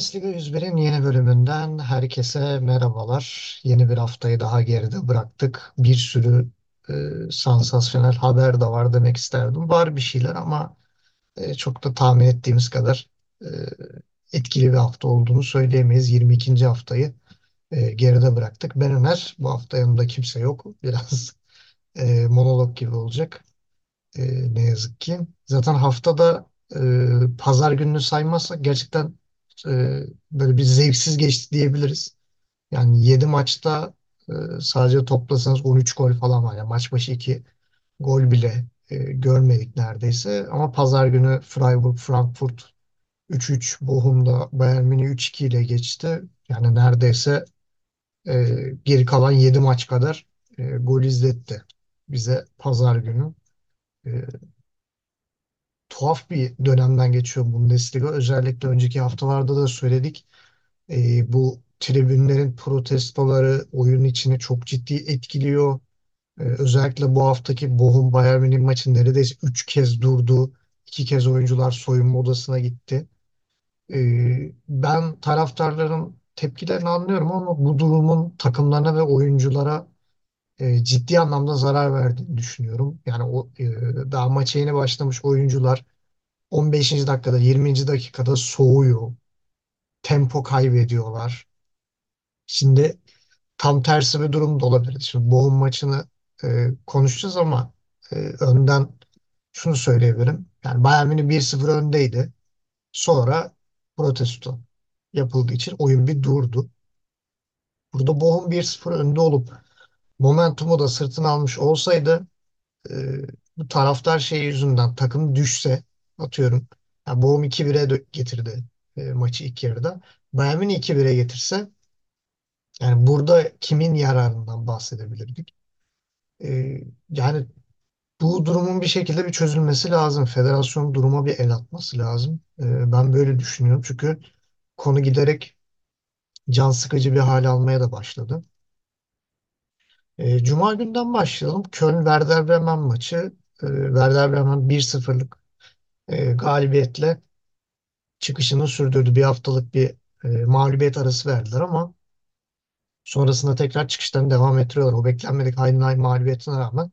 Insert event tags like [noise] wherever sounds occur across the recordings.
Bundesliga 101'in yeni bölümünden herkese merhabalar. Yeni bir haftayı daha geride bıraktık. Bir sürü e, sansasyonel haber de var demek isterdim. Var bir şeyler ama e, çok da tahmin ettiğimiz kadar e, etkili bir hafta olduğunu söyleyemeyiz. 22. haftayı e, geride bıraktık. Ben Ömer. Bu hafta yanımda kimse yok. Biraz e, monolog gibi olacak. E, ne yazık ki. Zaten haftada e, pazar gününü saymazsak gerçekten e, böyle bir zevksiz geçti diyebiliriz. Yani 7 maçta e, sadece toplasanız 13 gol falan var. Yani maç başı 2 gol bile e, görmedik neredeyse. Ama pazar günü Freiburg, Frankfurt 3-3, Bochum'da Bayern Münih 3-2 ile geçti. Yani neredeyse e, geri kalan 7 maç kadar e, gol izletti bize pazar günü. E, tuhaf bir dönemden geçiyor Bundesliga. Özellikle önceki haftalarda da söyledik. E, bu tribünlerin protestoları oyun içini çok ciddi etkiliyor. E, özellikle bu haftaki Bochum Bayern Münih maçı neredeyse 3 kez durdu. 2 kez oyuncular soyunma odasına gitti. E, ben taraftarların tepkilerini anlıyorum ama bu durumun takımlarına ve oyunculara e, ciddi anlamda zarar verdiğini düşünüyorum. Yani o e, daha maça yeni başlamış oyuncular 15. dakikada 20. dakikada soğuyor. Tempo kaybediyorlar. Şimdi tam tersi bir durum da olabilir. Şimdi Bochum maçını e, konuşacağız ama e, önden şunu söyleyebilirim. Yani Bayern Münih 1-0 öndeydi. Sonra protesto yapıldığı için oyun bir durdu. Burada Bochum 1-0 önde olup momentumu da sırtına almış olsaydı e, bu taraftar şey yüzünden takım düşse atıyorum. Yani Bochum 2-1'e dö- getirdi e, maçı ilk yarıda. Bayern Münih 2-1'e getirse yani burada kimin yararından bahsedebilirdik? E, yani bu durumun bir şekilde bir çözülmesi lazım. Federasyon duruma bir el atması lazım. E, ben böyle düşünüyorum. Çünkü konu giderek can sıkıcı bir hale almaya da başladı. E, Cuma günden başlayalım. Köln-Werder Bremen maçı. E, Werder Bremen 1-0'lık e, galibiyetle çıkışını sürdürdü. Bir haftalık bir e, mağlubiyet arası verdiler ama sonrasında tekrar çıkışlarını devam ettiriyorlar. O beklenmedik Heidenheim mağlubiyetine rağmen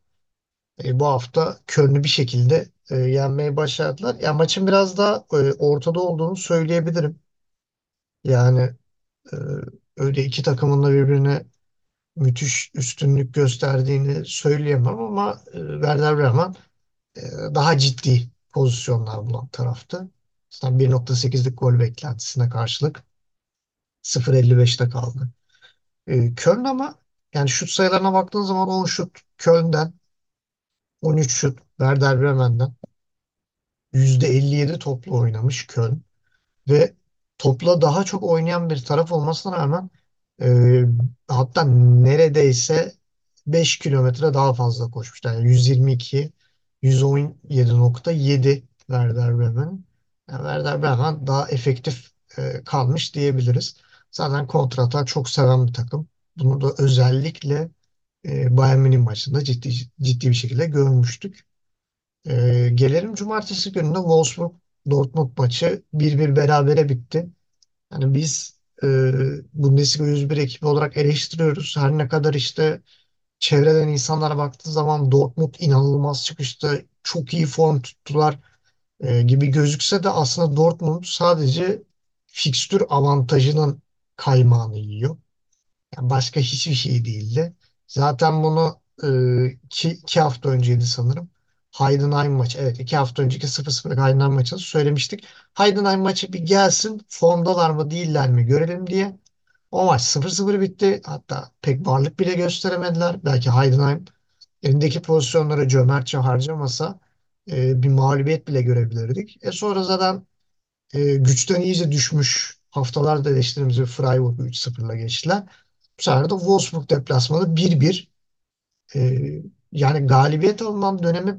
e, bu hafta Köln'ü bir şekilde e, yenmeyi başardılar. Ya maçın biraz daha ortada olduğunu söyleyebilirim. Yani öyle iki takımın da birbirine müthiş üstünlük gösterdiğini söyleyemem ama e, Werder Bremen e, daha ciddi pozisyonlar bulan taraftı. Zaten 1.8'lik gol beklentisine karşılık 0.55'te kaldı. E, Köln ama yani şut sayılarına baktığın zaman 10 şut Köln'den 13 şut Werder Bremen'den %57 topla oynamış Köln ve topla daha çok oynayan bir taraf olmasına rağmen e, hatta neredeyse 5 kilometre daha fazla koşmuşlar. Yani 122 117.7 Werder Bremen. Yani Werder Bremen daha efektif e, kalmış diyebiliriz. Zaten kontrata çok seven bir takım. Bunu da özellikle e, Bayern Münih maçında ciddi ciddi bir şekilde görmüştük. E, gelelim cumartesi gününe Wolfsburg Dortmund maçı 1-1 berabere bitti. Yani biz e, Bundesliga 101 ekibi olarak eleştiriyoruz. Her ne kadar işte çevreden insanlara baktığı zaman Dortmund inanılmaz çıkışta çok iyi form tuttular e, gibi gözükse de aslında Dortmund sadece fikstür avantajının kaymağını yiyor. Yani başka hiçbir şey değildi. Zaten bunu e, iki, iki hafta önceydi sanırım. Heidenheim maçı. Evet iki hafta önceki 0-0 Heidenheim maçını söylemiştik. Heidenheim maçı bir gelsin formdalar mı değiller mi görelim diye. O maç 0-0 bitti. Hatta pek varlık bile gösteremediler. Belki Heidenheim elindeki pozisyonları cömertçe harcamasa e, bir mağlubiyet bile görebilirdik. E sonra zaten e, güçten iyice düşmüş haftalarda eleştirdiğimiz bir Freiburg 3-0'la geçtiler. Bu sefer de Wolfsburg deplasmanı 1-1. E, yani galibiyet alınan döneme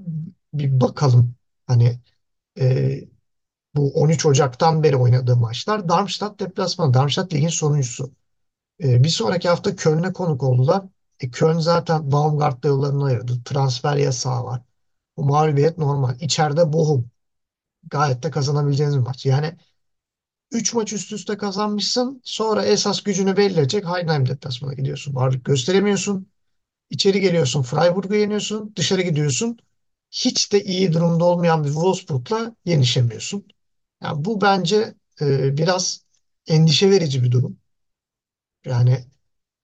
bir bakalım. Hani e, bu 13 Ocak'tan beri oynadığı maçlar. Darmstadt deplasmanı. Darmstadt ligin sonuncusu. E, bir sonraki hafta Köln'e konuk oldular. E, Köln zaten Baumgart'la yollarını ayırdı. Transfer yasağı var. Bu mağlubiyet normal. İçeride Bochum. Gayet de kazanabileceğiniz bir maç. Yani 3 maç üst üste kazanmışsın. Sonra esas gücünü belli edecek Heidenheim deplasmana gidiyorsun. Varlık gösteremiyorsun. İçeri geliyorsun. Freiburg'u yeniyorsun. Dışarı gidiyorsun. Hiç de iyi durumda olmayan bir Wolfsburg'la yenişemiyorsun. Yani bu bence e, biraz endişe verici bir durum. Yani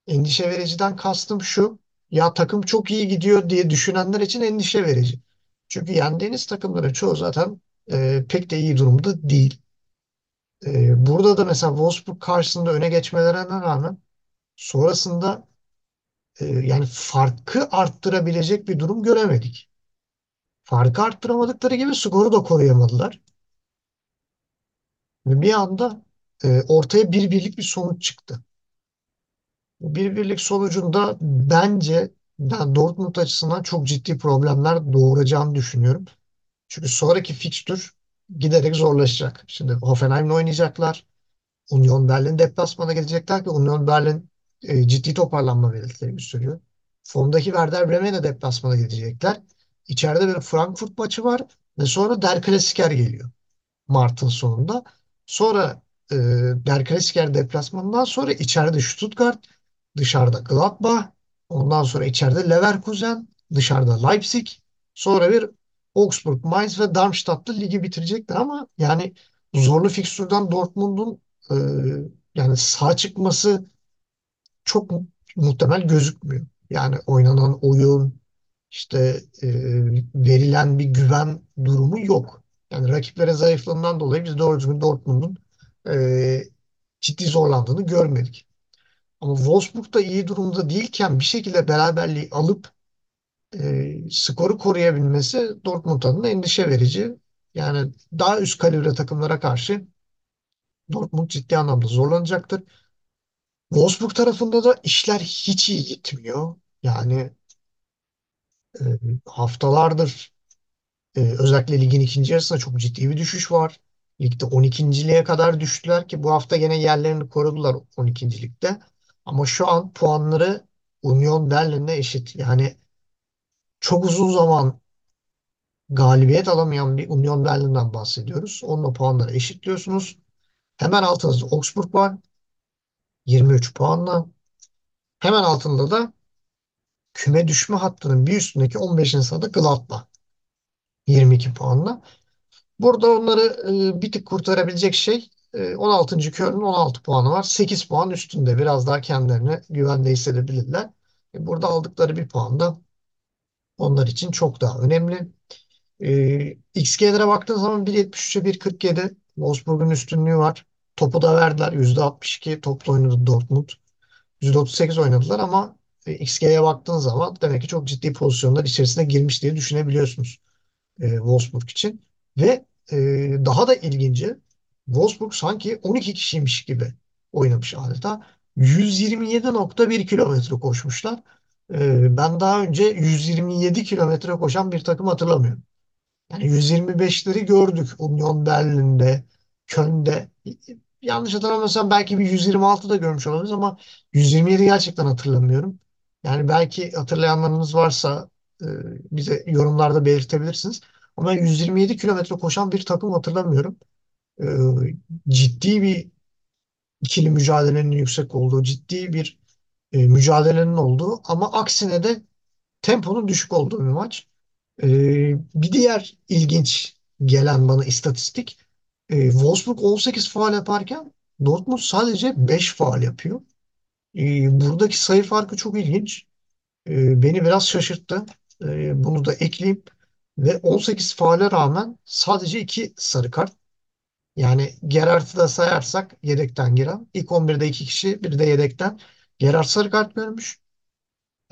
endişe vericiden kastım şu. Ya takım çok iyi gidiyor diye düşünenler için endişe verici. Çünkü yendiğiniz takımların çoğu zaten e, pek de iyi durumda değil. E, burada da mesela Wolfsburg karşısında öne geçmelerine rağmen sonrasında e, yani farkı arttırabilecek bir durum göremedik. Farkı arttıramadıkları gibi skoru da koruyamadılar. Ve bir anda e, ortaya bir birlik bir sonuç çıktı. Bir birlik sonucunda bence ben Dortmund açısından çok ciddi problemler doğuracağını düşünüyorum. Çünkü sonraki fikstür giderek zorlaşacak. Şimdi Hoffenheim'le oynayacaklar. Union Berlin deplasmana gelecekler ki Union Berlin e, ciddi toparlanma belirtileri gösteriyor. Formdaki Werder Bremen'e deplasmana gidecekler. İçeride bir Frankfurt maçı var ve sonra Der Klassiker geliyor. Mart'ın sonunda. Sonra e, Der Klassiker deplasmanından sonra içeride Stuttgart, dışarıda Gladbach, ondan sonra içeride Leverkusen, dışarıda Leipzig, sonra bir Augsburg, Mainz ve Darmstadt'ta ligi bitirecekler ama yani zorlu fikstürden Dortmund'un e, yani sağ çıkması çok mu- muhtemel gözükmüyor. Yani oynanan oyun, işte e, verilen bir güven durumu yok. Yani rakiplerin zayıflığından dolayı biz doğru düzgün Dortmund'un e, ciddi zorlandığını görmedik. Ama Wolfsburg da iyi durumda değilken bir şekilde beraberliği alıp e, skoru koruyabilmesi Dortmund adına endişe verici. Yani daha üst kalibre takımlara karşı Dortmund ciddi anlamda zorlanacaktır. Wolfsburg tarafında da işler hiç iyi gitmiyor. Yani e, haftalardır e, özellikle ligin ikinci yarısında çok ciddi bir düşüş var. Ligde 12.liğe kadar düştüler ki bu hafta gene yerlerini korudular 12.likte. Ama şu an puanları Union Berlin'le eşit. Yani çok uzun zaman galibiyet alamayan bir Union Berlin'den bahsediyoruz. Onunla puanları eşitliyorsunuz. Hemen altınızda Augsburg var 23 puanla. Hemen altında da küme düşme hattının bir üstündeki 15. sırada Gladbach 22 puanla. Burada onları e, bir tık kurtarabilecek şey e, 16. Köln'ün 16 puanı var. 8 puan üstünde. Biraz daha kendilerini güvende hissedebilirler. E, burada aldıkları bir puan da onlar için çok daha önemli. E, XG'lere baktığın zaman 1.73'e 1.47 Wolfsburg'un üstünlüğü var. Topu da verdiler. %62 topla oynadı Dortmund. %38 oynadılar ama e, XG'ye baktığın zaman demek ki çok ciddi pozisyonlar içerisine girmiş diye düşünebiliyorsunuz e, Wolfsburg için. Ve e, daha da ilginci Wolfsburg sanki 12 kişiymiş gibi oynamış adeta. 127.1 kilometre koşmuşlar. E, ben daha önce 127 kilometre koşan bir takım hatırlamıyorum. Yani 125'leri gördük Union Berlin'de, Köln'de. Yanlış hatırlamıyorsam belki bir 126 da görmüş olabiliriz ama 127 gerçekten hatırlamıyorum. Yani belki hatırlayanlarınız varsa e, bize yorumlarda belirtebilirsiniz. Ama ben 127 kilometre koşan bir takım hatırlamıyorum. E, ciddi bir ikili mücadelenin yüksek olduğu, ciddi bir e, mücadelenin olduğu ama aksine de temponun düşük olduğu bir maç. Bir diğer ilginç gelen bana istatistik Wolfsburg 18 faul yaparken Dortmund sadece 5 faul yapıyor. Buradaki sayı farkı çok ilginç. Beni biraz şaşırttı. Ee, bunu da ekleyeyim. Ve 18 faule rağmen sadece 2 sarı kart. Yani Gerard'ı da sayarsak yedekten giren. İlk 11'de 2 kişi, bir de yedekten. Gerard sarı kart görmüş.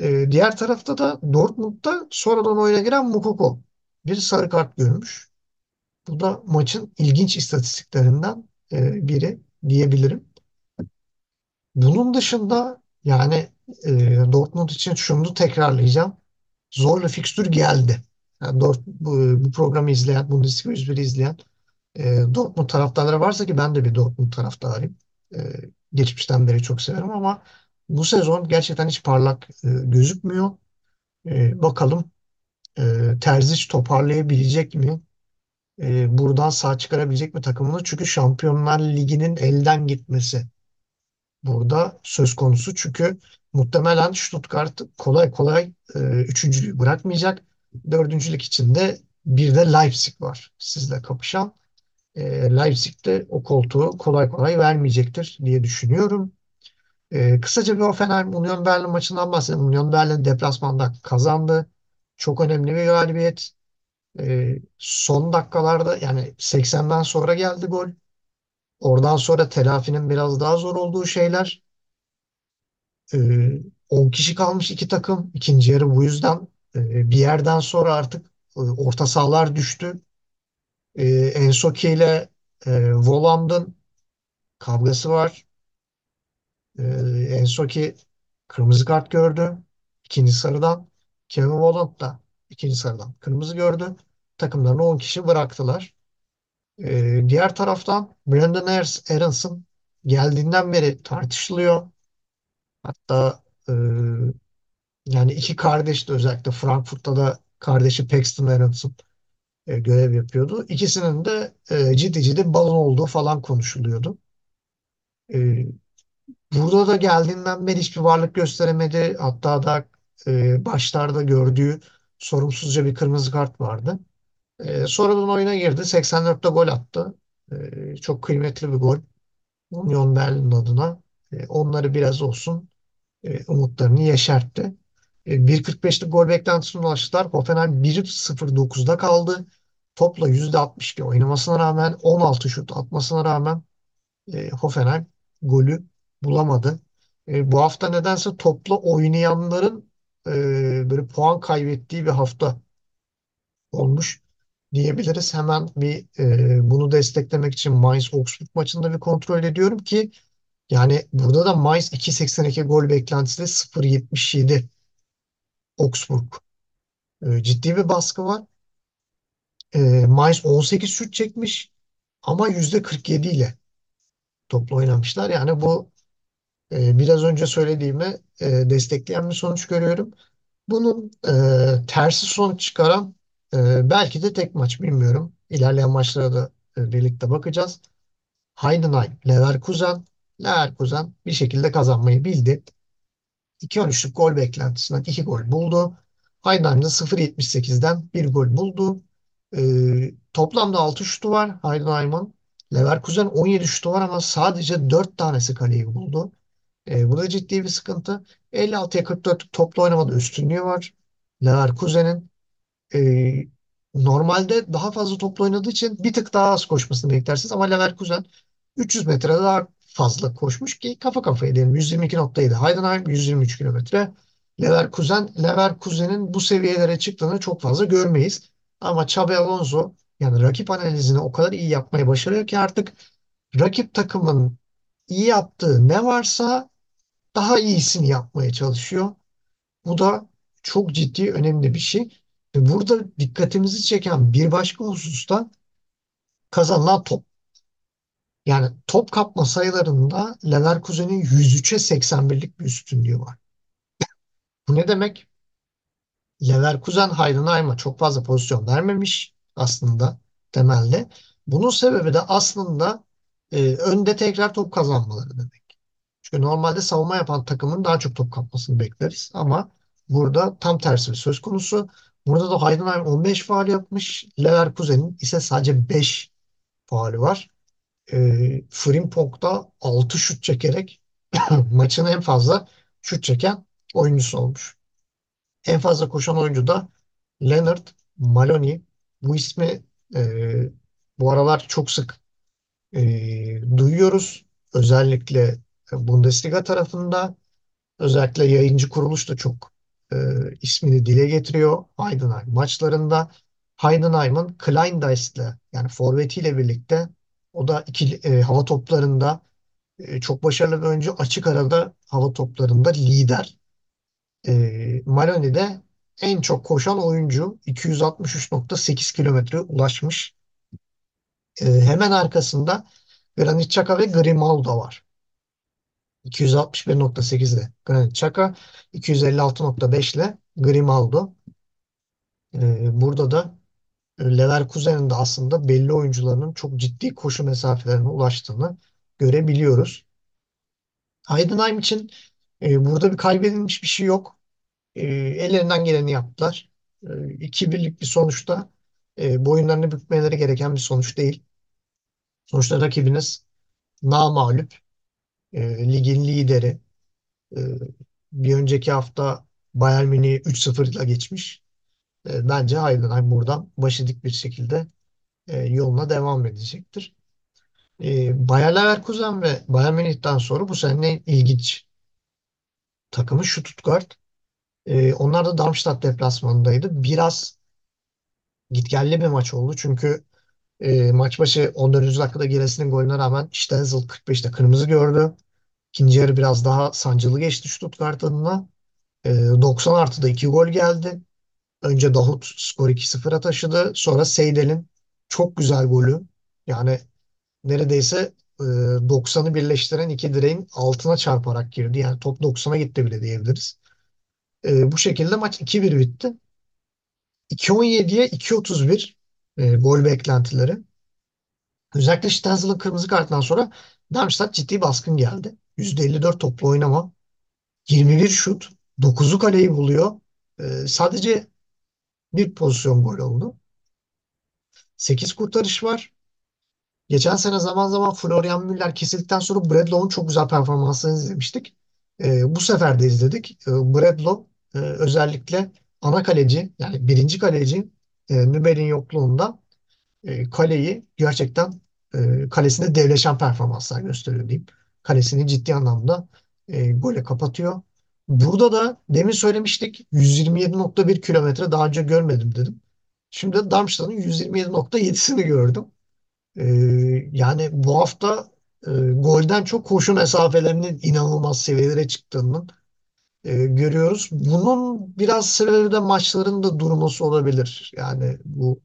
Ee, diğer tarafta da Dortmund'da sonradan oyuna giren Moukoko bir sarı kart görmüş. Bu da maçın ilginç istatistiklerinden e, biri diyebilirim. Bunun dışında yani e, Dortmund için şunu tekrarlayacağım. Zorlu fikstür geldi. Yani Dort, bu, bu programı izleyen, Bundesliga 101'i izleyen e, Dortmund taraftarları varsa ki ben de bir Dortmund taraftarıyım. E, geçmişten beri çok severim ama bu sezon gerçekten hiç parlak e, gözükmüyor. E, bakalım e, Terzic toparlayabilecek mi? e, buradan sağ çıkarabilecek mi takımını? Çünkü Şampiyonlar Ligi'nin elden gitmesi burada söz konusu. Çünkü muhtemelen Stuttgart kolay kolay e, üçüncülüğü bırakmayacak. Dördüncülük içinde bir de Leipzig var sizle kapışan. E, Leipzig de o koltuğu kolay kolay vermeyecektir diye düşünüyorum. E, kısaca bir Hoffenheim Union Berlin maçından bahsedelim. Union Berlin deplasmanda kazandı. Çok önemli bir galibiyet. E, son dakikalarda yani 80'den sonra geldi gol. Oradan sonra telafinin biraz daha zor olduğu şeyler. E, 10 kişi kalmış iki takım. İkinci yarı bu yüzden e, bir yerden sonra artık e, orta sahalar düştü. E, Ensoki ile e, Voland'ın kavgası var. E, Ensoki kırmızı kart gördü. İkinci sarıdan. Kevin Voland da ikinci sarıdan kırmızı gördü. Takımlarını 10 kişi bıraktılar. Diğer taraftan Brandon Aronson geldiğinden beri tartışılıyor. Hatta e, yani iki kardeş de özellikle Frankfurt'ta da kardeşi Paxton Aronson e, görev yapıyordu. İkisinin de e, ciddi ciddi balon olduğu falan konuşuluyordu. E, burada da geldiğinden beri hiçbir varlık gösteremedi. Hatta da e, başlarda gördüğü sorumsuzca bir kırmızı kart vardı. E, sonradan oyuna girdi. 84'te gol attı. E, çok kıymetli bir gol. Union Berlin adına. E, onları biraz olsun e, umutlarını yeşertti. E, 1.45'lik gol beklentisine ulaştılar. Hoffenheim 1.09'da kaldı. Topla %62 oynamasına rağmen 16 şut atmasına rağmen e, Hoffenheim golü bulamadı. E, bu hafta nedense topla oynayanların e, böyle puan kaybettiği bir hafta olmuş diyebiliriz. Hemen bir e, bunu desteklemek için Mainz-Augsburg maçında bir kontrol ediyorum ki yani burada da Mainz 2.82 gol beklentisi de 0.77 Augsburg. E, ciddi bir baskı var. E, Mainz 18 şut çekmiş ama %47 ile topla oynamışlar. Yani bu e, biraz önce söylediğimi e, destekleyen bir sonuç görüyorum. Bunun e, tersi sonuç çıkaran belki de tek maç bilmiyorum. İlerleyen maçlara da birlikte bakacağız. Heidenheim, Leverkusen. Leverkusen bir şekilde kazanmayı bildi. 2-13'lük gol beklentisinden 2 gol buldu. Heidenheim'de 0.78'den 1 gol buldu. Ee, toplamda 6 şutu var Heidenheim'ın. Leverkusen 17 şutu var ama sadece 4 tanesi kaleyi buldu. Ee, bu da ciddi bir sıkıntı. 56'ya 44'lük toplu oynamada üstünlüğü var. Leverkusen'in e, normalde daha fazla toplu oynadığı için bir tık daha az koşmasını beklersiniz ama Leverkusen 300 metre daha fazla koşmuş ki kafa kafaya diyelim 122.7 Heidenheim 123 kilometre Leverkusen Leverkusen'in bu seviyelere çıktığını çok fazla görmeyiz. Ama Xabi Alonso yani rakip analizini o kadar iyi yapmayı başarıyor ki artık rakip takımın iyi yaptığı ne varsa daha iyisini yapmaya çalışıyor. Bu da çok ciddi önemli bir şey. Ve burada dikkatimizi çeken bir başka hususta kazanılan top. Yani top kapma sayılarında Leverkusen'in 103'e 81'lik bir üstünlüğü var. Bu ne demek? Leverkusen Heidenheim'a çok fazla pozisyon vermemiş aslında temelde. Bunun sebebi de aslında e, önde tekrar top kazanmaları demek. Çünkü normalde savunma yapan takımın daha çok top kapmasını bekleriz ama burada tam tersi bir söz konusu. Burada da Heidenheim 15 faal yapmış. Leverkusen'in ise sadece 5 faali var. E, Frimpong da 6 şut çekerek [clears throat] maçın en fazla şut çeken oyuncusu olmuş. En fazla koşan oyuncu da Leonard Maloney. Bu ismi e, bu aralar çok sık e, duyuyoruz. Özellikle Bundesliga tarafında özellikle yayıncı kuruluş da çok e, ismini dile getiriyor Heidenheim maçlarında. Heidenheim'ın Kleindienst'le yani forvetiyle birlikte o da iki e, hava toplarında e, çok başarılı bir oyuncu. Açık arada hava toplarında lider. E, Maloney de en çok koşan oyuncu 263.8 kilometre ulaşmış. E, hemen arkasında Granit Xhaka ve Grimaldo var. 261.8 ile Granit Xhaka, 256.5 ile Grimaldo. E, burada da Leverkusen'in de aslında belli oyuncularının çok ciddi koşu mesafelerine ulaştığını görebiliyoruz. Heidenheim için e, burada bir kaybedilmiş bir şey yok. E, ellerinden geleni yaptılar. E, 2-1'lik bir sonuçta e, boyunlarını bükmeleri gereken bir sonuç değil. Sonuçta rakibiniz namağlup e, ligin lideri. E, bir önceki hafta Bayern Münih'i 3-0 ile geçmiş. E, bence Heidenheim buradan başı dik bir şekilde e, yoluna devam edecektir. E, Bayer Leverkusen ve Bayern Münih'ten sonra bu sene en ilginç takımı Stuttgart. E, onlar da Darmstadt deplasmanındaydı. Biraz gitgelli bir maç oldu. Çünkü e, maç başı 14. dakikada Giresun'un golüne rağmen Stenzel 45'te kırmızı gördü. İkinci yarı biraz daha sancılı geçti Stuttgart adına. E, 90 artıda 2 gol geldi. Önce Davut skor 2-0'a taşıdı. Sonra Seydel'in çok güzel golü. Yani neredeyse e, 90'ı birleştiren iki direğin altına çarparak girdi. Yani top 90'a gitti bile diyebiliriz. E, bu şekilde maç 2-1 bitti. 2.17'ye 2.31 e, gol beklentileri. Özellikle Stenzel'ın kırmızı kartından sonra Darmstadt ciddi baskın geldi. %54 toplu oynama, 21 şut, 9'u kaleyi buluyor. E, sadece bir pozisyon gol oldu. 8 kurtarış var. Geçen sene zaman zaman Florian Müller kesildikten sonra Bradlow'un çok güzel performansını izlemiştik. E, bu sefer de izledik. E, Bradlow e, özellikle ana kaleci yani birinci kaleci e, Nübel'in yokluğunda e, kaleyi gerçekten e, kalesinde devleşen performanslar gösteriyor diyeyim. Kalesini ciddi anlamda e, gole kapatıyor. Burada da demin söylemiştik 127.1 kilometre daha önce görmedim dedim. Şimdi Darmstadt'ın 127.7'sini gördüm. E, yani bu hafta e, golden çok koşu mesafelerinin inanılmaz seviyelere çıktığını e, görüyoruz. Bunun biraz sebebi de maçların da durması olabilir. Yani bu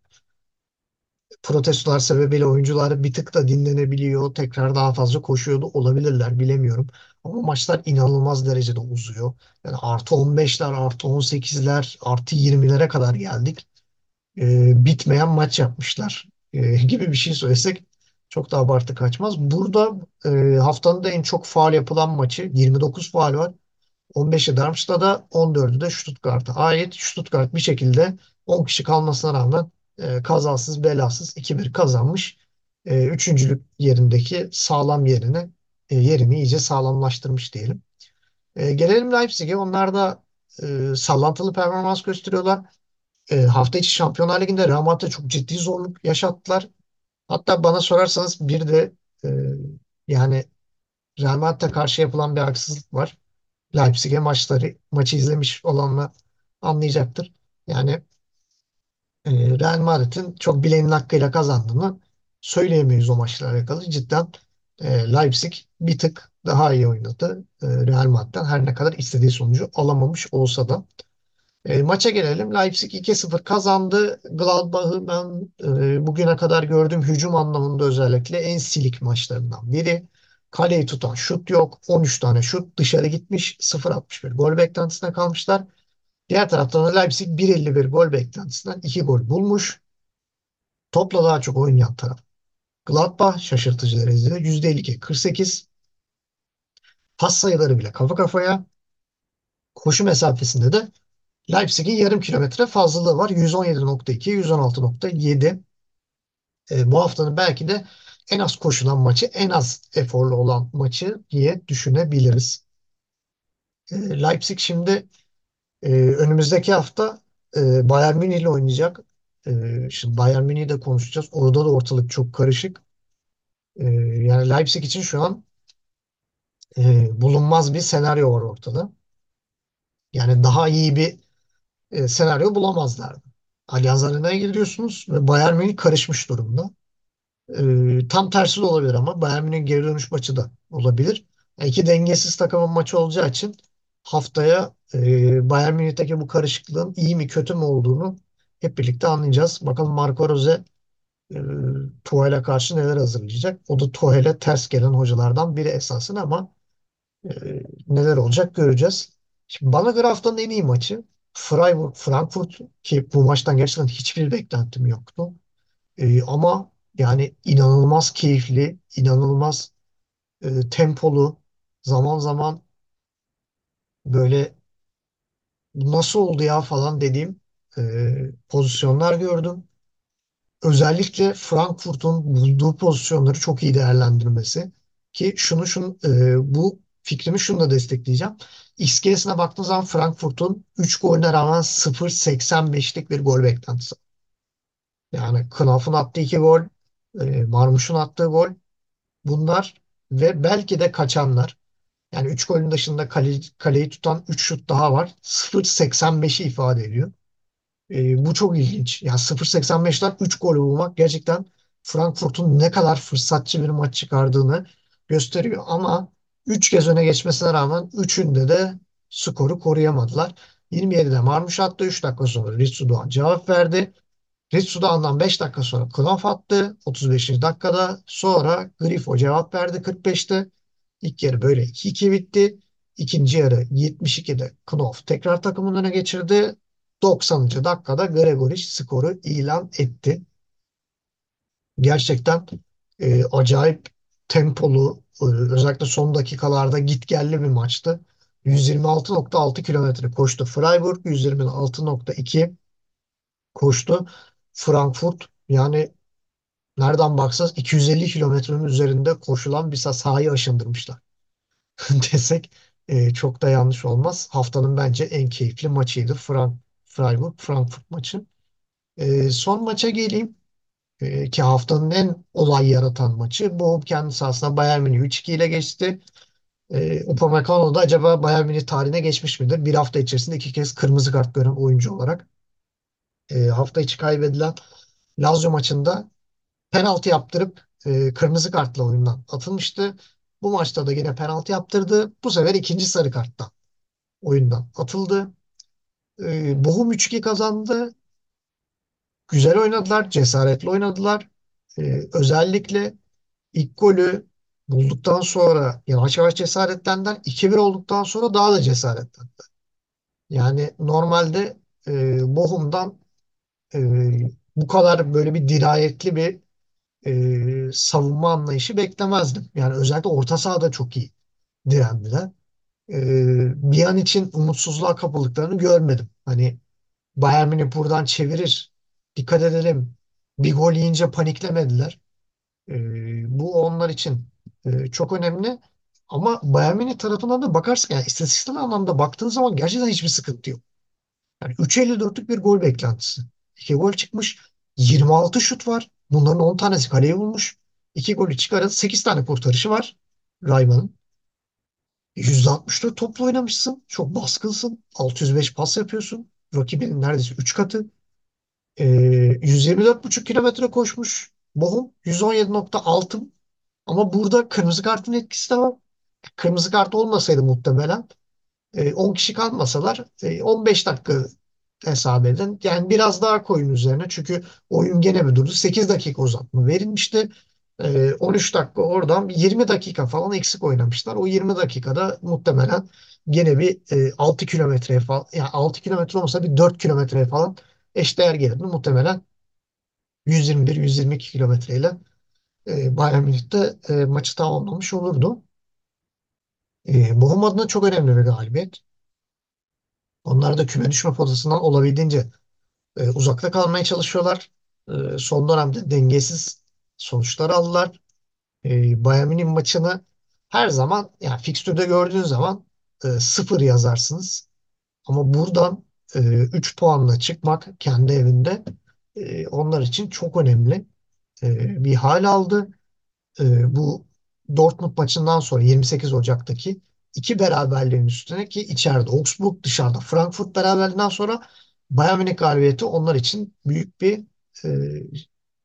protestolar sebebiyle oyuncular bir tık da dinlenebiliyor. Tekrar daha fazla koşuyor da olabilirler bilemiyorum. Ama maçlar inanılmaz derecede uzuyor. Yani artı 15'ler, artı 18'ler, artı 20'lere kadar geldik. Ee, bitmeyen maç yapmışlar ee, [laughs] gibi bir şey söylesek çok da abartı kaçmaz. Burada e, haftanın da en çok faal yapılan maçı 29 faal var. 15'i Darmstadt'a, 14'ü de Stuttgart'a ait. Stuttgart bir şekilde 10 kişi kalmasına rağmen e, kazasız belasız 2-1 kazanmış. E, üçüncülük yerindeki sağlam yerini e, yerini iyice sağlamlaştırmış diyelim. E, gelelim Leipzig'e. Onlar da e, sallantılı performans gösteriyorlar. E, hafta içi Şampiyonlar Ligi'nde Real Madrid'e çok ciddi zorluk yaşattılar. Hatta bana sorarsanız bir de e, yani Real Madrid'e karşı yapılan bir haksızlık var. Leipzig'e maçları maçı izlemiş olanlar anlayacaktır. Yani e, Real Madrid'in çok bileğinin hakkıyla kazandığını söyleyemeyiz o maçla alakalı. Cidden e, Leipzig bir tık daha iyi oynadı e, Real Madrid'den her ne kadar istediği sonucu alamamış olsa da. E, maça gelelim. Leipzig 2-0 kazandı. Gladbach'ı ben e, bugüne kadar gördüğüm hücum anlamında özellikle en silik maçlarından biri. Kaleyi tutan şut yok. 13 tane şut dışarı gitmiş. 0.61 gol beklentisine kalmışlar. Diğer taraftan da Leipzig 1.51 gol beklentisinden 2 gol bulmuş. Topla daha çok oynayan taraf. Gladbach şaşırtıcı derecede %52 48. Pas sayıları bile kafa kafaya. Koşu mesafesinde de Leipzig'in yarım kilometre fazlalığı var. 117.2, 116.7. E, bu haftanın belki de en az koşulan maçı, en az eforlu olan maçı diye düşünebiliriz. E, Leipzig şimdi e, önümüzdeki hafta e, Bayern Münih ile oynayacak. E, şimdi Bayern Münih'i de konuşacağız. Orada da ortalık çok karışık. E, yani Leipzig için şu an e, bulunmaz bir senaryo var ortada. Yani daha iyi bir e, senaryo bulamazlardı. Allianz Arena'ya gidiyorsunuz ve Bayern Münih karışmış durumda. E, tam tersi de olabilir ama Bayern Münih'in geri dönüş maçı da olabilir. Yani iki dengesiz takımın maçı olacağı için haftaya e, Bayern Münih'teki bu karışıklığın iyi mi kötü mü olduğunu hep birlikte anlayacağız. Bakalım Marco Rose e, Tuhel'e karşı neler hazırlayacak. O da Tuhel'e ters gelen hocalardan biri esasında ama e, neler olacak göreceğiz. Şimdi bana göre haftanın en iyi maçı Freiburg, Frankfurt ki bu maçtan gerçekten hiçbir beklentim yoktu. E, ama yani inanılmaz keyifli, inanılmaz e, tempolu, zaman zaman böyle nasıl oldu ya falan dediğim e, pozisyonlar gördüm. Özellikle Frankfurt'un bulduğu pozisyonları çok iyi değerlendirmesi ki şunu şunu e, bu fikrimi şunu da destekleyeceğim. XG'sine baktığın zaman Frankfurt'un 3 golüne rağmen 0.85'lik bir gol beklentisi. Yani Knaf'ın attığı 2 gol, e, Marmuş'un attığı gol bunlar ve belki de kaçanlar. Yani 3 golün dışında kale, kaleyi tutan 3 şut daha var. 0.85'i ifade ediyor. E, bu çok ilginç. Yani 0.85'ten 3 gol bulmak gerçekten Frankfurt'un ne kadar fırsatçı bir maç çıkardığını gösteriyor. Ama 3 kez öne geçmesine rağmen 3'ünde de skoru koruyamadılar. 27'de Marmuş attı. 3 dakika sonra Ritsu Doğan cevap verdi. Ritsu Doğan'dan 5 dakika sonra Knopf attı. 35. dakikada sonra Grifo cevap verdi 45'te. İlk yarı böyle 2-2 bitti. İkinci yarı 72'de Knopf tekrar takımın öne geçirdi. 90. dakikada Gregoric skoru ilan etti. Gerçekten e, acayip tempolu, e, özellikle son dakikalarda gitgelli bir maçtı. 126.6 kilometre koştu Freiburg, 126.2 koştu Frankfurt. Yani nereden baksanız 250 kilometrenin üzerinde koşulan bir sahayı aşındırmışlar. [laughs] desek e, çok da yanlış olmaz. Haftanın bence en keyifli maçıydı. Frank, Freiburg Frankfurt maçı. E, son maça geleyim. E, ki haftanın en olay yaratan maçı. Bochum kendi sahasında Bayern Münih 3-2 ile geçti. E, Upamecano da acaba Bayern Münih tarihine geçmiş midir? Bir hafta içerisinde iki kez kırmızı kart gören oyuncu olarak. E, hafta içi kaybedilen Lazio maçında penaltı yaptırıp e, kırmızı kartla oyundan atılmıştı. Bu maçta da yine penaltı yaptırdı. Bu sefer ikinci sarı karttan oyundan atıldı. E, Bochum 3-2 kazandı. Güzel oynadılar, cesaretli oynadılar. E, özellikle ilk golü bulduktan sonra yavaş yavaş cesaretlendiler. 2-1 olduktan sonra daha da cesaretlendiler. Yani normalde e, Bochum'dan e, bu kadar böyle bir dirayetli bir e, savunma anlayışı beklemezdim. Yani özellikle orta sahada çok iyi direndiler. E, bir an için umutsuzluğa kapıldıklarını görmedim. Hani Bayern Münih buradan çevirir. Dikkat edelim. Bir gol yiyince paniklemediler. E, bu onlar için e, çok önemli. Ama Bayern Münih tarafından da bakarsın yani istatistiksel anlamda baktığın zaman gerçekten hiçbir sıkıntı yok. Yani 3.54'lük bir gol beklentisi. 2 gol çıkmış. 26 şut var. Bunların 10 tanesi kaleye bulmuş. 2 golü çıkarın. 8 tane kurtarışı var. Rayman'ın. %64 toplu oynamışsın. Çok baskınsın. 605 pas yapıyorsun. Rakibinin neredeyse 3 katı. Ee, 124,5 kilometre koşmuş. Bohum 117.6 ama burada kırmızı kartın etkisi de var. Kırmızı kart olmasaydı muhtemelen e, 10 kişi kalmasalar e, 15 dakika hesap edin. Yani biraz daha koyun üzerine. Çünkü oyun gene mi durdu? 8 dakika uzatma verilmişti. E, 13 dakika oradan 20 dakika falan eksik oynamışlar. O 20 dakikada muhtemelen gene bir e, 6 kilometreye falan yani 6 kilometre olmasa bir 4 kilometreye falan eşdeğer gelirdi. Muhtemelen 121-122 kilometreyle e, Bayern Münih'te e, maçı tamamlamış olurdu. E, Bochum adına çok önemli bir galibiyet. Onlar da küme düşme potasından olabildiğince e, uzakta kalmaya çalışıyorlar. E, son dönemde dengesiz sonuçlar aldılar. E, Bayern Münih maçını her zaman yani fikstürde gördüğün zaman e, sıfır yazarsınız. Ama buradan e, 3 puanla çıkmak kendi evinde e, onlar için çok önemli e, bir hal aldı. E, bu Dortmund maçından sonra 28 Ocak'taki iki beraberliğin üstüne ki içeride Augsburg dışarıda Frankfurt beraberliğinden sonra Bayern Münih galibiyeti onlar için büyük bir e,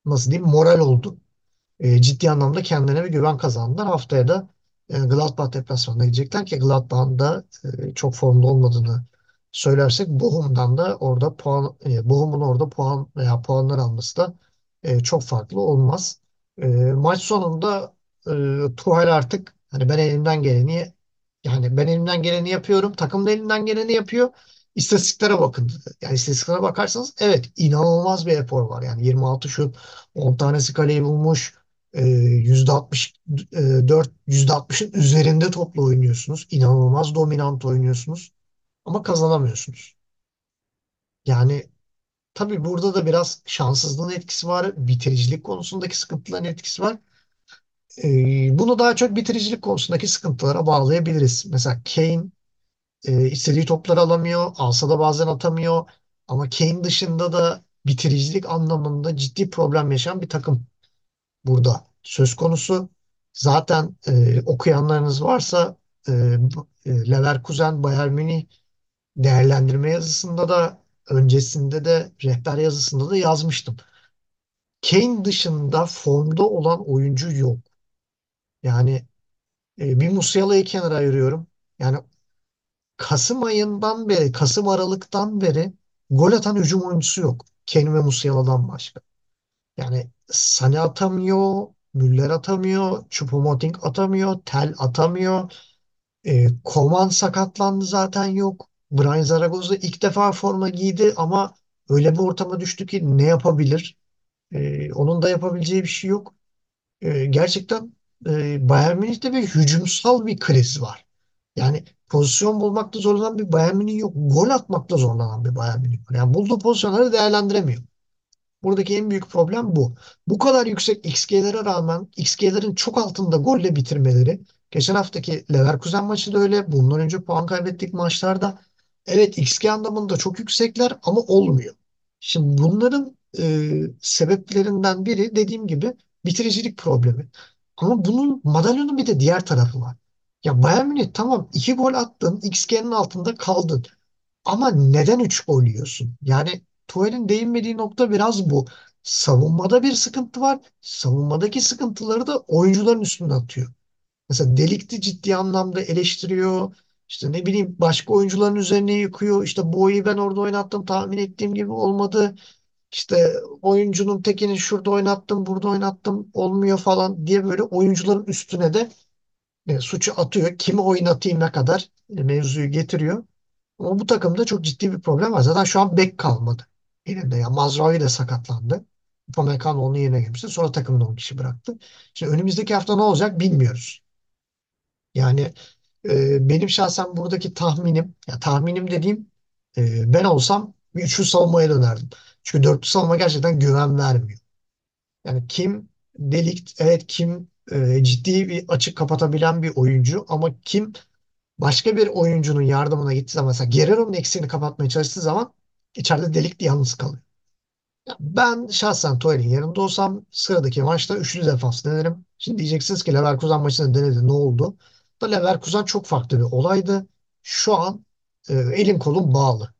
nasıl diyeyim moral oldu. E, ciddi anlamda kendilerine bir güven kazandılar. Haftaya da e, Gladbach deplasmanına gidecekler ki Gladbach'ın da e, çok formda olmadığını söylersek Bochum'dan da orada puan e, Bochum'un orada puan veya puanlar alması da e, çok farklı olmaz. E, maç sonunda e, Tuchel artık hani ben elimden geleni yani ben elimden geleni yapıyorum. Takım da elinden geleni yapıyor. İstatistiklere bakın. Yani istatistiklere bakarsanız evet inanılmaz bir efor var. Yani 26 şut, 10 tanesi kaleyi bulmuş. E, %64, %60'ın üzerinde topla oynuyorsunuz. İnanılmaz dominant oynuyorsunuz. Ama kazanamıyorsunuz. Yani tabii burada da biraz şanssızlığın etkisi var. Bitiricilik konusundaki sıkıntıların etkisi var. E, bunu daha çok bitiricilik konusundaki sıkıntılara bağlayabiliriz. Mesela Kane e, istediği topları alamıyor. Alsa da bazen atamıyor. Ama Kane dışında da bitiricilik anlamında ciddi problem yaşayan bir takım burada söz konusu. Zaten e, okuyanlarınız varsa e, e, Leverkusen Bayern Münih değerlendirme yazısında da öncesinde de rehber yazısında da yazmıştım. Kane dışında formda olan oyuncu yok. Yani e, bir Musiala'yı kenara ayırıyorum. Yani Kasım ayından beri, Kasım Aralık'tan beri gol atan hücum oyuncusu yok. Kane ve Musiala'dan başka. Yani Sané atamıyor, Müller atamıyor, Choupo-Moting atamıyor, Tel atamıyor. E, Koman sakatlandı zaten yok. Brian Zaragoza ilk defa forma giydi ama öyle bir ortama düştü ki ne yapabilir? E, onun da yapabileceği bir şey yok. E, gerçekten e, Bayern Münih'te bir hücumsal bir kriz var. Yani pozisyon bulmakta zorlanan bir Bayern Münih yok. Gol atmakta zorlanan bir Bayern Münih var. Yani bulduğu pozisyonları değerlendiremiyor. Buradaki en büyük problem bu. Bu kadar yüksek XG'lere rağmen XG'lerin çok altında golle bitirmeleri. Geçen haftaki Leverkusen maçı da öyle. Bundan önce puan kaybettik maçlarda. Evet XG anlamında çok yüksekler ama olmuyor. Şimdi bunların e, sebeplerinden biri dediğim gibi bitiricilik problemi. Ama bunun madalyonun bir de diğer tarafı var. Ya Bayern Münih tamam iki gol attın, XG'nin altında kaldın. Ama neden 3 gol yiyorsun? Yani Tuhel'in değinmediği nokta biraz bu. Savunmada bir sıkıntı var. Savunmadaki sıkıntıları da oyuncuların üstüne atıyor. Mesela Delikti ciddi anlamda eleştiriyor. İşte ne bileyim başka oyuncuların üzerine yıkıyor. İşte Boğa'yı ben orada oynattım tahmin ettiğim gibi olmadı. İşte oyuncunun tekini şurada oynattım, burada oynattım olmuyor falan diye böyle oyuncuların üstüne de e, suçu atıyor. Kimi oynatayım kadar e, mevzuyu getiriyor. Ama bu takımda çok ciddi bir problem var. Zaten şu an bek kalmadı elinde. Yani Mazraoui de sakatlandı. Upamecano onun yerine girmişti. Sonra takımda 10 kişi bıraktı. Şimdi önümüzdeki hafta ne olacak bilmiyoruz. Yani e, benim şahsen buradaki tahminim, ya tahminim dediğim e, ben olsam bir üçlü savunmaya dönerdim. Çünkü dörtlü savunma gerçekten güven vermiyor. Yani kim Delikt, evet kim e, ciddi bir açık kapatabilen bir oyuncu ama kim başka bir oyuncunun yardımına gittiği zaman mesela Guerrero'nun eksiğini kapatmaya çalıştığı zaman içeride delikli yalnız kalıyor. Ben şahsen Tuhel'in yerinde olsam sıradaki maçta üçlü defans denerim. Şimdi diyeceksiniz ki Leverkusen maçında denedi ne oldu? Da Leverkusen çok farklı bir olaydı. Şu an e, elim kolum bağlı.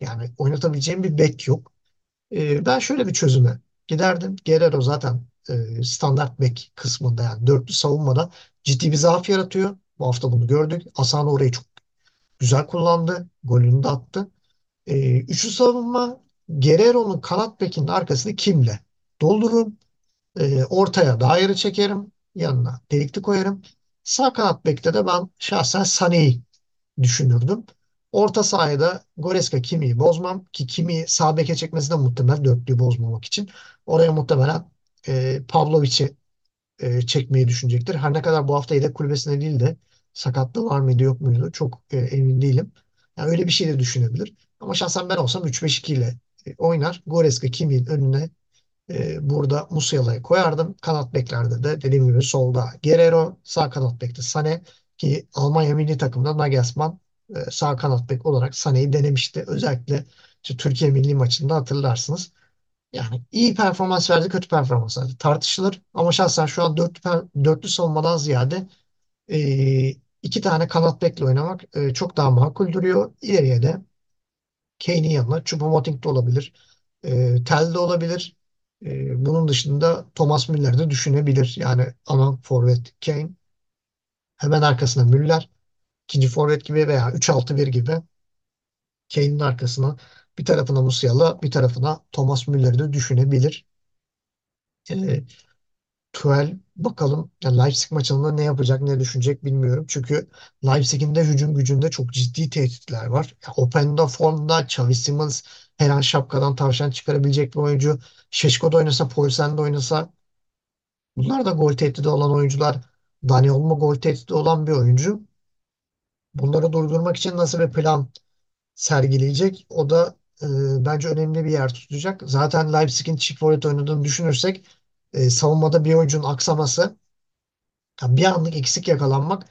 Yani oynatabileceğim bir bek yok. E, ben şöyle bir çözüme giderdim. Guerrero zaten e, standart bek kısmında yani dörtlü savunmada ciddi bir zaaf yaratıyor. Bu hafta bunu gördük. Asano orayı çok güzel kullandı. Golünü de attı. E, üçlü savunma Guerrero'nun kanat bekinin arkasını kimle? Doldururum. E, ortaya daire çekerim. Yanına delikli koyarım. Sağ kanat bekte de ben şahsen Sané'yi düşünürdüm. Orta sahaya da Goreska Kimi'yi bozmam ki Kimi sağ beke çekmesi de muhtemel dörtlüyü bozmamak için. Oraya muhtemelen e, Pavlovic'i e, çekmeyi düşünecektir. Her ne kadar bu hafta yedek kulübesinde değil de sakatlığı var mıydı yok muydu çok e, emin değilim. Yani öyle bir şey de düşünebilir. Ama şahsen ben olsam 3-5-2 ile e, oynar. Goreska Kimi'nin önüne e, burada Musiala'yı koyardım. Kanat beklerde de dediğim gibi solda Guerrero, sağ kanat bekte Sané ki Almanya milli takımda Nagelsmann e, sağ kanat bek olarak Sané'yi denemişti. Özellikle işte Türkiye milli maçında hatırlarsınız. Yani iyi performans verdi, kötü performans verdi. Tartışılır ama şahsen şu an dörtlü, dörtlü savunmadan ziyade e, iki tane kanat bekle oynamak e, çok daha makul duruyor. İleriye de Kane'in yanına Choupo-Moting de olabilir. E, Tel de olabilir. E, bunun dışında Thomas Müller de düşünebilir. Yani ana forvet Kane. Hemen arkasına Müller. ikinci forvet gibi veya 3-6-1 gibi Kane'in arkasına bir tarafına Musiala, bir tarafına Thomas Müller'i de düşünebilir. E, Tuchel bakalım ya Leipzig maçında ne yapacak ne düşünecek bilmiyorum. Çünkü Leipzig'in de hücum gücünde çok ciddi tehditler var. Openda formda, Xavi Simons her an şapkadan tavşan çıkarabilecek bir oyuncu. Şeşko da oynasa, Poulsen de oynasa bunlar da gol tehdidi olan oyuncular. Dani Olmo gol tehdidi olan bir oyuncu. Bunları durdurmak için nasıl bir plan sergileyecek? O da e, bence önemli bir yer tutacak. Zaten Leipzig'in çift forvet oynadığını düşünürsek e, savunmada bir oyuncunun aksaması bir anlık eksik yakalanmak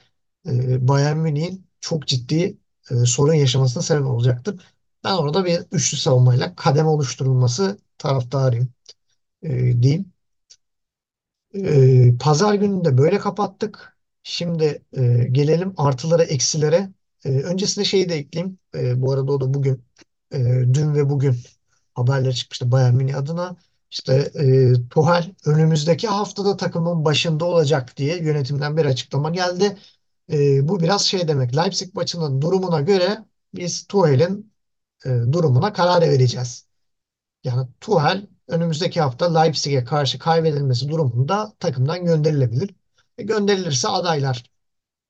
e, Bayern Münih'in çok ciddi e, sorun yaşamasına sebep olacaktır. Ben orada bir üçlü savunmayla kademe oluşturulması taraftarıyım e, diyeyim. E, Pazar gününü de böyle kapattık. Şimdi e, gelelim artılara, eksilere. E, öncesinde şeyi de ekleyeyim. E, bu arada o da bugün, e, dün ve bugün haberler çıkmıştı Bayern Münih adına. İşte e, Tuchel önümüzdeki haftada takımın başında olacak diye yönetimden bir açıklama geldi. E, bu biraz şey demek. Leipzig maçının durumuna göre biz Tuchel'in e, durumuna karar vereceğiz. Yani Tuchel önümüzdeki hafta Leipzig'e karşı kaybedilmesi durumunda takımdan gönderilebilir. E, gönderilirse adaylar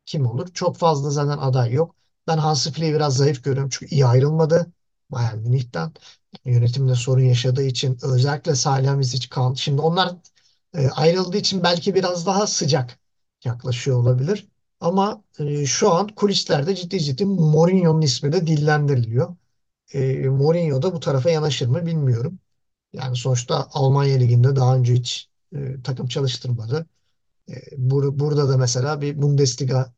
kim olur? Çok fazla zaten aday yok. Ben Hansi Flick'i biraz zayıf görüyorum çünkü iyi ayrılmadı Bayern Münih'ten. Yönetimde sorun yaşadığı için özellikle Salihamidzic kaldı. Şimdi onlar e, ayrıldığı için belki biraz daha sıcak yaklaşıyor olabilir. Ama e, şu an kulislerde ciddi ciddi Mourinho'nun ismi de dillendiriliyor. E, Mourinho da bu tarafa yanaşır mı bilmiyorum. Yani sonuçta Almanya Ligi'nde daha önce hiç e, takım çalıştırmadı. E, bur- burada da mesela bir Bundesliga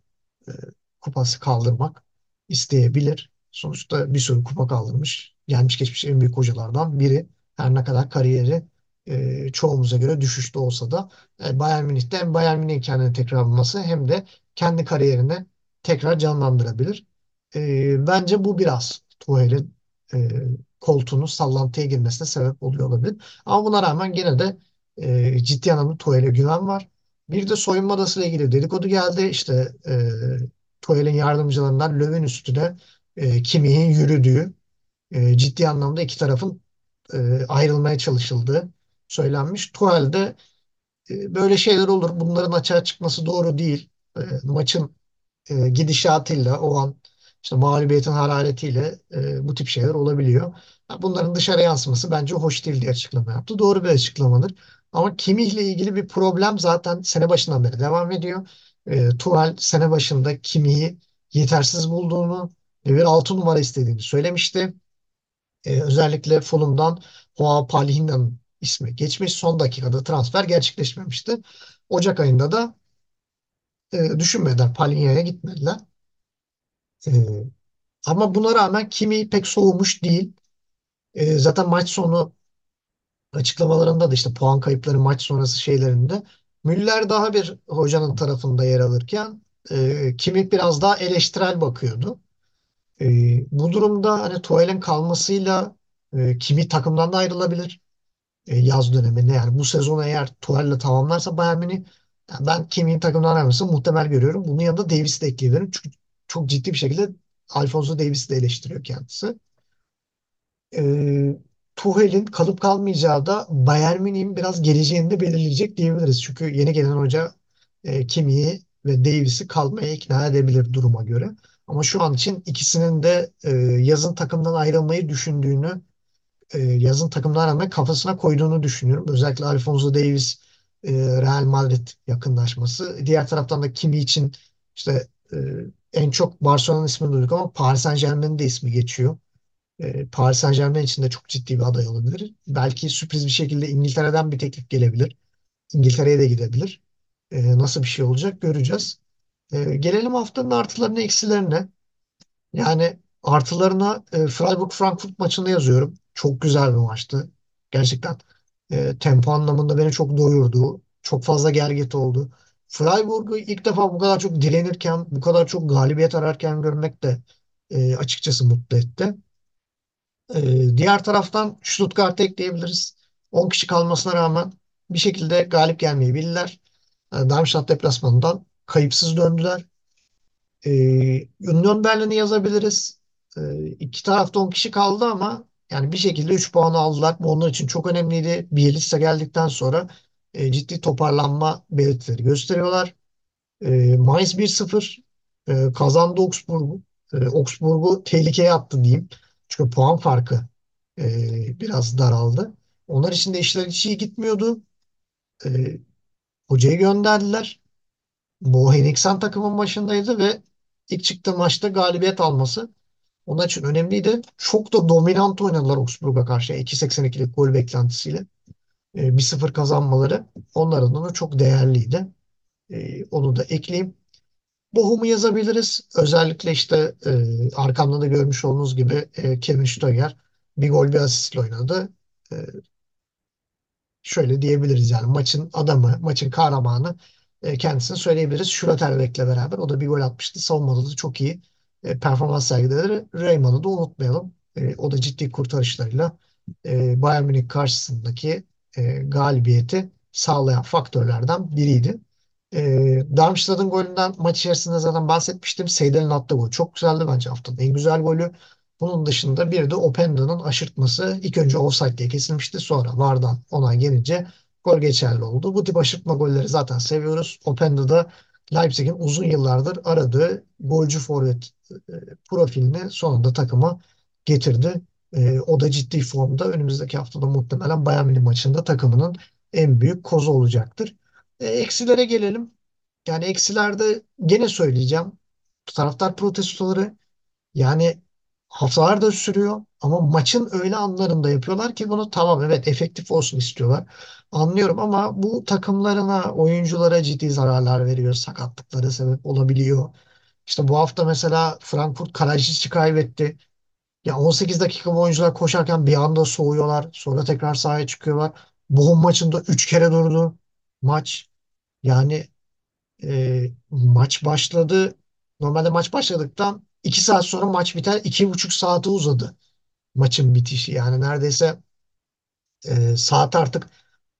e, kupası kaldırmak isteyebilir. Sonuçta bir sürü kupa kaldırmış. Gelmiş geçmiş en büyük hocalardan biri. Her ne kadar kariyeri e, çoğumuza göre düşüşte olsa da e, Bayern Münih'te hem Bayern Münih'in kendini tekrar bulması hem de kendi kariyerini tekrar canlandırabilir. E, bence bu biraz Tuchel'in e, koltuğunu sallantıya girmesine sebep oluyor olabilir. Ama buna rağmen gene de e, ciddi anlamda Tuchel'e güven var. Bir de soyunma odasıyla ilgili dedikodu geldi. İşte e, Tuchel'in yardımcılarından Löw'ün üstüne e, Kimmih'in yürüdüğü e, ciddi anlamda iki tarafın e, ayrılmaya çalışıldığı söylenmiş. Tuchel de e, böyle şeyler olur. Bunların açığa çıkması doğru değil. E, maçın e, gidişatıyla o an işte mağlubiyetin hararetiyle e, bu tip şeyler olabiliyor. Bunların dışarı yansıması bence hoş değil diye açıklama yaptı. Doğru bir açıklamadır. Ama Kimih'le ilgili bir problem zaten sene başından beri devam ediyor. E, Tuchel sene başında Kimih'i yetersiz bulduğunu ve bir 6 numara istediğini söylemişti. E, özellikle Fulham'dan Joao Palhinha'nın ismi geçmiş. Son dakikada transfer gerçekleşmemişti. Ocak ayında da e, düşünmeden Palhinha'ya gitmediler. E, ama buna rağmen kimi pek soğumuş değil. E, zaten maç sonu açıklamalarında da işte puan kayıpları maç sonrası şeylerinde Müller daha bir hocanın tarafında yer alırken e, kimi biraz daha eleştirel bakıyordu. E, bu durumda hani Tuchel'in kalmasıyla e, kimi takımdan da ayrılabilir e, yaz döneminde. Yani bu sezonu eğer Tuchel'le tamamlarsa Bayern Münih yani ben Kimi'nin takımdan ayrılmasını muhtemel görüyorum. Bunun yanında Davis'i de ekleyebilirim. Çünkü çok ciddi bir şekilde Alfonso Davis'i de eleştiriyor kendisi. E, Tuchel'in kalıp kalmayacağı da Bayern Münih'in biraz geleceğini de belirleyecek diyebiliriz. Çünkü yeni gelen hoca e, Kimi'yi ve Davis'i kalmaya ikna edebilir duruma göre. Ama şu an için ikisinin de e, yazın takımdan ayrılmayı düşündüğünü e, yazın takımdan ayrılmayı kafasına koyduğunu düşünüyorum. Özellikle Alfonso Davies e, Real Madrid yakınlaşması. Diğer taraftan da Kimi için işte e, en çok Barcelona'nın ismini duyduk ama Paris Saint-Germain'in de ismi geçiyor. E, Paris Saint-Germain için de çok ciddi bir aday olabilir. Belki sürpriz bir şekilde İngiltere'den bir teklif gelebilir. İngiltere'ye de gidebilir. E, nasıl bir şey olacak göreceğiz. E, gelelim haftanın artılarına eksilerine. Yani artılarına e, Freiburg-Frankfurt maçını yazıyorum. Çok güzel bir maçtı. Gerçekten e, tempo anlamında beni çok doyurdu. Çok fazla gergit oldu. Freiburg'u ilk defa bu kadar çok direnirken, bu kadar çok galibiyet ararken görmek de e, açıkçası mutlu etti. E, diğer taraftan Stuttgart'ı ekleyebiliriz. 10 kişi kalmasına rağmen bir şekilde galip gelmeyi bildiler. E, Darmstadt deplasmanından kayıpsız döndüler. E, Union Berlin'i yazabiliriz. E, iki tarafta 10 kişi kaldı ama yani bir şekilde 3 puanı aldılar. Bu onlar için çok önemliydi. Bielitsa geldikten sonra e, ciddi toparlanma belirtileri gösteriyorlar. E, Mainz 1-0 e, kazandı Augsburg'u. E, Augsburg'u tehlikeye attı diyeyim. Çünkü puan farkı e, biraz daraldı. Onlar için de işler hiç iyi gitmiyordu. E, hocayı gönderdiler. Bo Henriksen takımın başındaydı ve ilk çıktığı maçta galibiyet alması onun için önemliydi. Çok da dominant oynadılar Augsburg'a karşı. 2.82'lik gol beklentisiyle. E, 1-0 kazanmaları onlar adına çok değerliydi. E, onu da ekleyeyim. Bochum'u yazabiliriz. Özellikle işte e, arkamda da görmüş olduğunuz gibi e, Kevin Stöger bir gol bir asistle oynadı. E, şöyle diyebiliriz yani maçın adamı, maçın kahramanı e, kendisini söyleyebiliriz. Schlotterbeck'le beraber o da bir gol atmıştı. Savunmada da çok iyi e, performans sergiledi. Raymond'u da unutmayalım. E, o da ciddi kurtarışlarıyla e, Bayern Münih karşısındaki e, galibiyeti sağlayan faktörlerden biriydi. E, Darmstadt'ın golünden maç içerisinde zaten bahsetmiştim. Seydel'in attığı gol çok güzeldi bence haftanın en güzel golü. Bunun dışında bir de Openda'nın aşırtması ilk önce offside diye kesilmişti. Sonra VAR'dan onay gelince gol geçerli oldu. Bu tip aşırtma golleri zaten seviyoruz. Openda da Leipzig'in uzun yıllardır aradığı golcü forvet e, profilini sonunda takıma getirdi. E, o da ciddi formda. Önümüzdeki haftada muhtemelen Bayern Münih maçında takımının en büyük kozu olacaktır. E, eksilere gelelim. Yani eksilerde gene söyleyeceğim. Taraftar protestoları yani haftalardır sürüyor ama maçın öyle anlarında yapıyorlar ki bunu tamam evet efektif olsun istiyorlar. Anlıyorum ama bu takımlarına, oyunculara ciddi zararlar veriyor. Sakatlıklara sebep olabiliyor. İşte bu hafta mesela Frankfurt Kalajdzic'i kaybetti. Ya 18 dakika oyuncular koşarken bir anda soğuyorlar. Sonra tekrar sahaya çıkıyorlar. Bochum maçında 3 kere durdu maç. Yani e, maç başladı. Normalde maç başladıktan 2 saat sonra maç biter. iki buçuk saate uzadı maçın bitişi. Yani neredeyse e, saat artık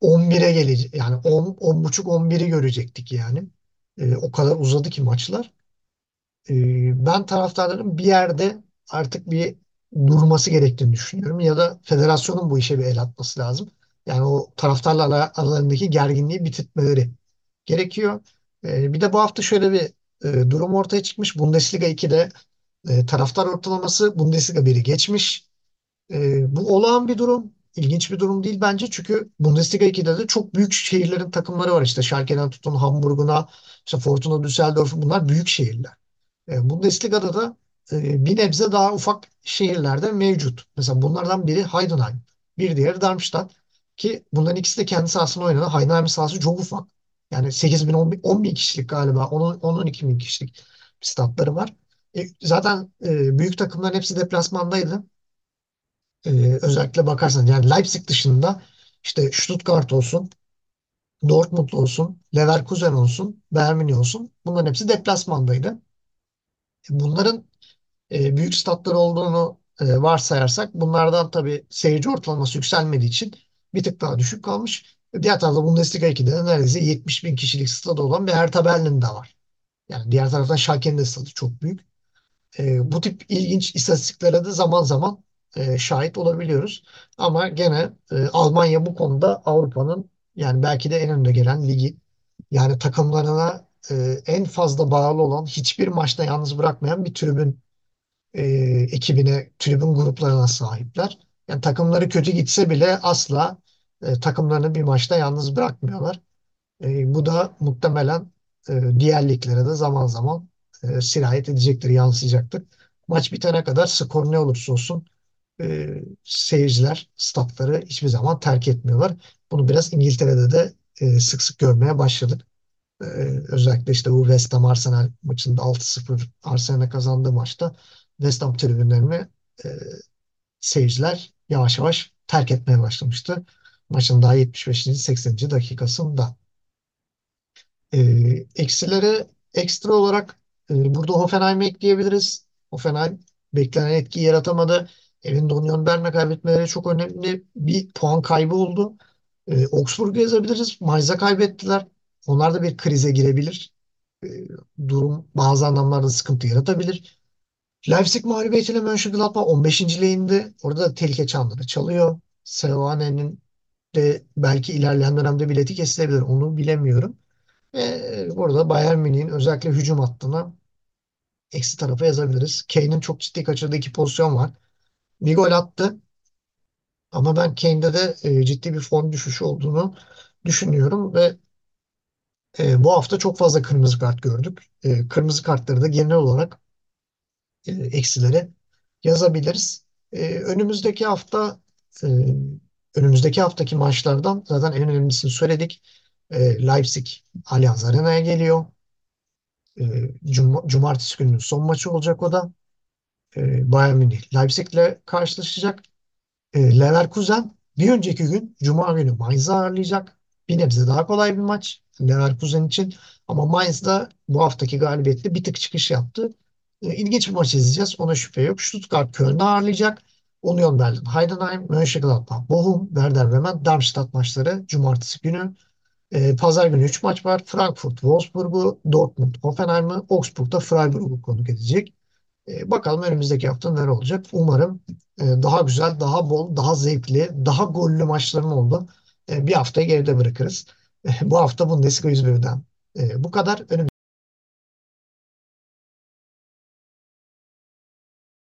11'e gelecek. Yani 10, 10 buçuk 11'i görecektik yani. E, o kadar uzadı ki maçlar. E, ben taraftarların bir yerde artık bir durması gerektiğini düşünüyorum. Ya da federasyonun bu işe bir el atması lazım. Yani o taraftarla ara- aralarındaki gerginliği bitirtmeleri gerekiyor. E, bir de bu hafta şöyle bir e, durum ortaya çıkmış. Bundesliga 2'de e, taraftar ortalaması Bundesliga 1'i geçmiş. E, bu olağan bir durum. İlginç bir durum değil bence. Çünkü Bundesliga 2'de de çok büyük şehirlerin takımları var. İşte Schalke'den tutun Hamburg'una, işte Fortuna Düsseldorf bunlar büyük şehirler. E, Bundesliga'da da e, bir nebze daha ufak şehirlerde mevcut. Mesela bunlardan biri Heidenheim. Bir diğeri Darmstadt. Ki bunların ikisi de kendi sahasında oynadı. Heidenheim'in sahası çok ufak. Yani 8 bin, 10 bin, 10 bin kişilik galiba. 10-12 bin kişilik bir statları var. E, zaten e, büyük takımların hepsi deplasmandaydı. E, özellikle bakarsan yani Leipzig dışında işte Stuttgart olsun, Dortmund olsun, Leverkusen olsun, Bayern Münih olsun. Bunların hepsi deplasmandaydı. Bunların e, büyük statlar olduğunu e, varsayarsak bunlardan tabii seyirci ortalaması yükselmediği için bir tık daha düşük kalmış. Diğer tarafta Bundesliga 2'de de neredeyse 70 bin kişilik stadı olan bir Hertha de var. Yani diğer taraftan Schalke'nin de stadı çok büyük. E, bu tip ilginç istatistiklere de zaman zaman e, şahit olabiliyoruz. Ama gene e, Almanya bu konuda Avrupa'nın yani belki de en önde gelen ligi. Yani takımlarına e, en fazla bağlı olan hiçbir maçta yalnız bırakmayan bir tribün ekibine, tribün gruplarına sahipler. Yani takımları kötü gitse bile asla takımlarını bir maçta yalnız bırakmıyorlar. Bu da muhtemelen e, diğer liglere de zaman zaman e, sirayet edecektir, yansıyacaktır. Maç bitene kadar skor ne olursa olsun e, seyirciler statları hiçbir zaman terk etmiyorlar. Bunu biraz İngiltere'de de e, sık sık görmeye başladık. E, özellikle işte bu West Ham Arsenal maçında 6-0 Arsenal'e kazandığı maçta West Ham tribünlerini e, seyirciler yavaş yavaş terk etmeye başlamıştı. Maçın daha 75. 80. dakikasında. E, eksilere ekstra olarak e, burada Hoffenheim'i ekleyebiliriz. Hoffenheim beklenen etkiyi yaratamadı. Evinde Union Berlin'e kaybetmeleri çok önemli bir puan kaybı oldu. E, Augsburg'u yazabiliriz. Mainz'a kaybettiler. Onlar da bir krize girebilir. E, durum bazı anlamlarda sıkıntı yaratabilir. Leipzig mağlubiyetiyle Mönchengladbach 15. indi. Orada da tehlike çanları çalıyor. Seoane'nin de belki ilerleyen dönemde bileti kesilebilir. Onu bilemiyorum. Ve burada Bayern Münih'in özellikle hücum hattına eksi tarafa yazabiliriz. Kane'in çok ciddi kaçırdığı iki pozisyon var. Bir gol attı ama ben Kane'de de e, ciddi bir form düşüşü olduğunu düşünüyorum ve e, bu hafta çok fazla kırmızı kart gördük. E, kırmızı kartları da genel olarak e, eksilere yazabiliriz. E, önümüzdeki hafta e, önümüzdeki haftaki maçlardan zaten en önemlisini söyledik. E, Leipzig Allianz Arena'ya geliyor. E, cum Cumartesi gününün son maçı olacak o da. E, Bayern Münih Leipzig'le karşılaşacak. E, Leverkusen bir önceki gün Cuma günü Mainz'ı ağırlayacak. Bir nebze daha kolay bir maç Leverkusen için. Ama Mainz da bu haftaki galibiyetle bir tık çıkış yaptı. E, ilginç bir maç izleyeceğiz. Ona şüphe yok. Stuttgart Köln'ü ağırlayacak. Union Berlin, Heidenheim, Mönchengladbach, Bochum, Werder Bremen, Darmstadt maçları Cumartesi günü. E, Pazar günü 3 maç var. Frankfurt, Wolfsburg'u, Dortmund, Hoffenheim'ı, Augsburg'da Freiburg'u konuk edecek. E, bakalım önümüzdeki hafta neler olacak. Umarım e, daha güzel, daha bol, daha zevkli, daha gollü maçların oldu. E, bir haftayı geride bırakırız. Bu hafta Bundesliga 101'den e, bu kadar. Önümüzdeki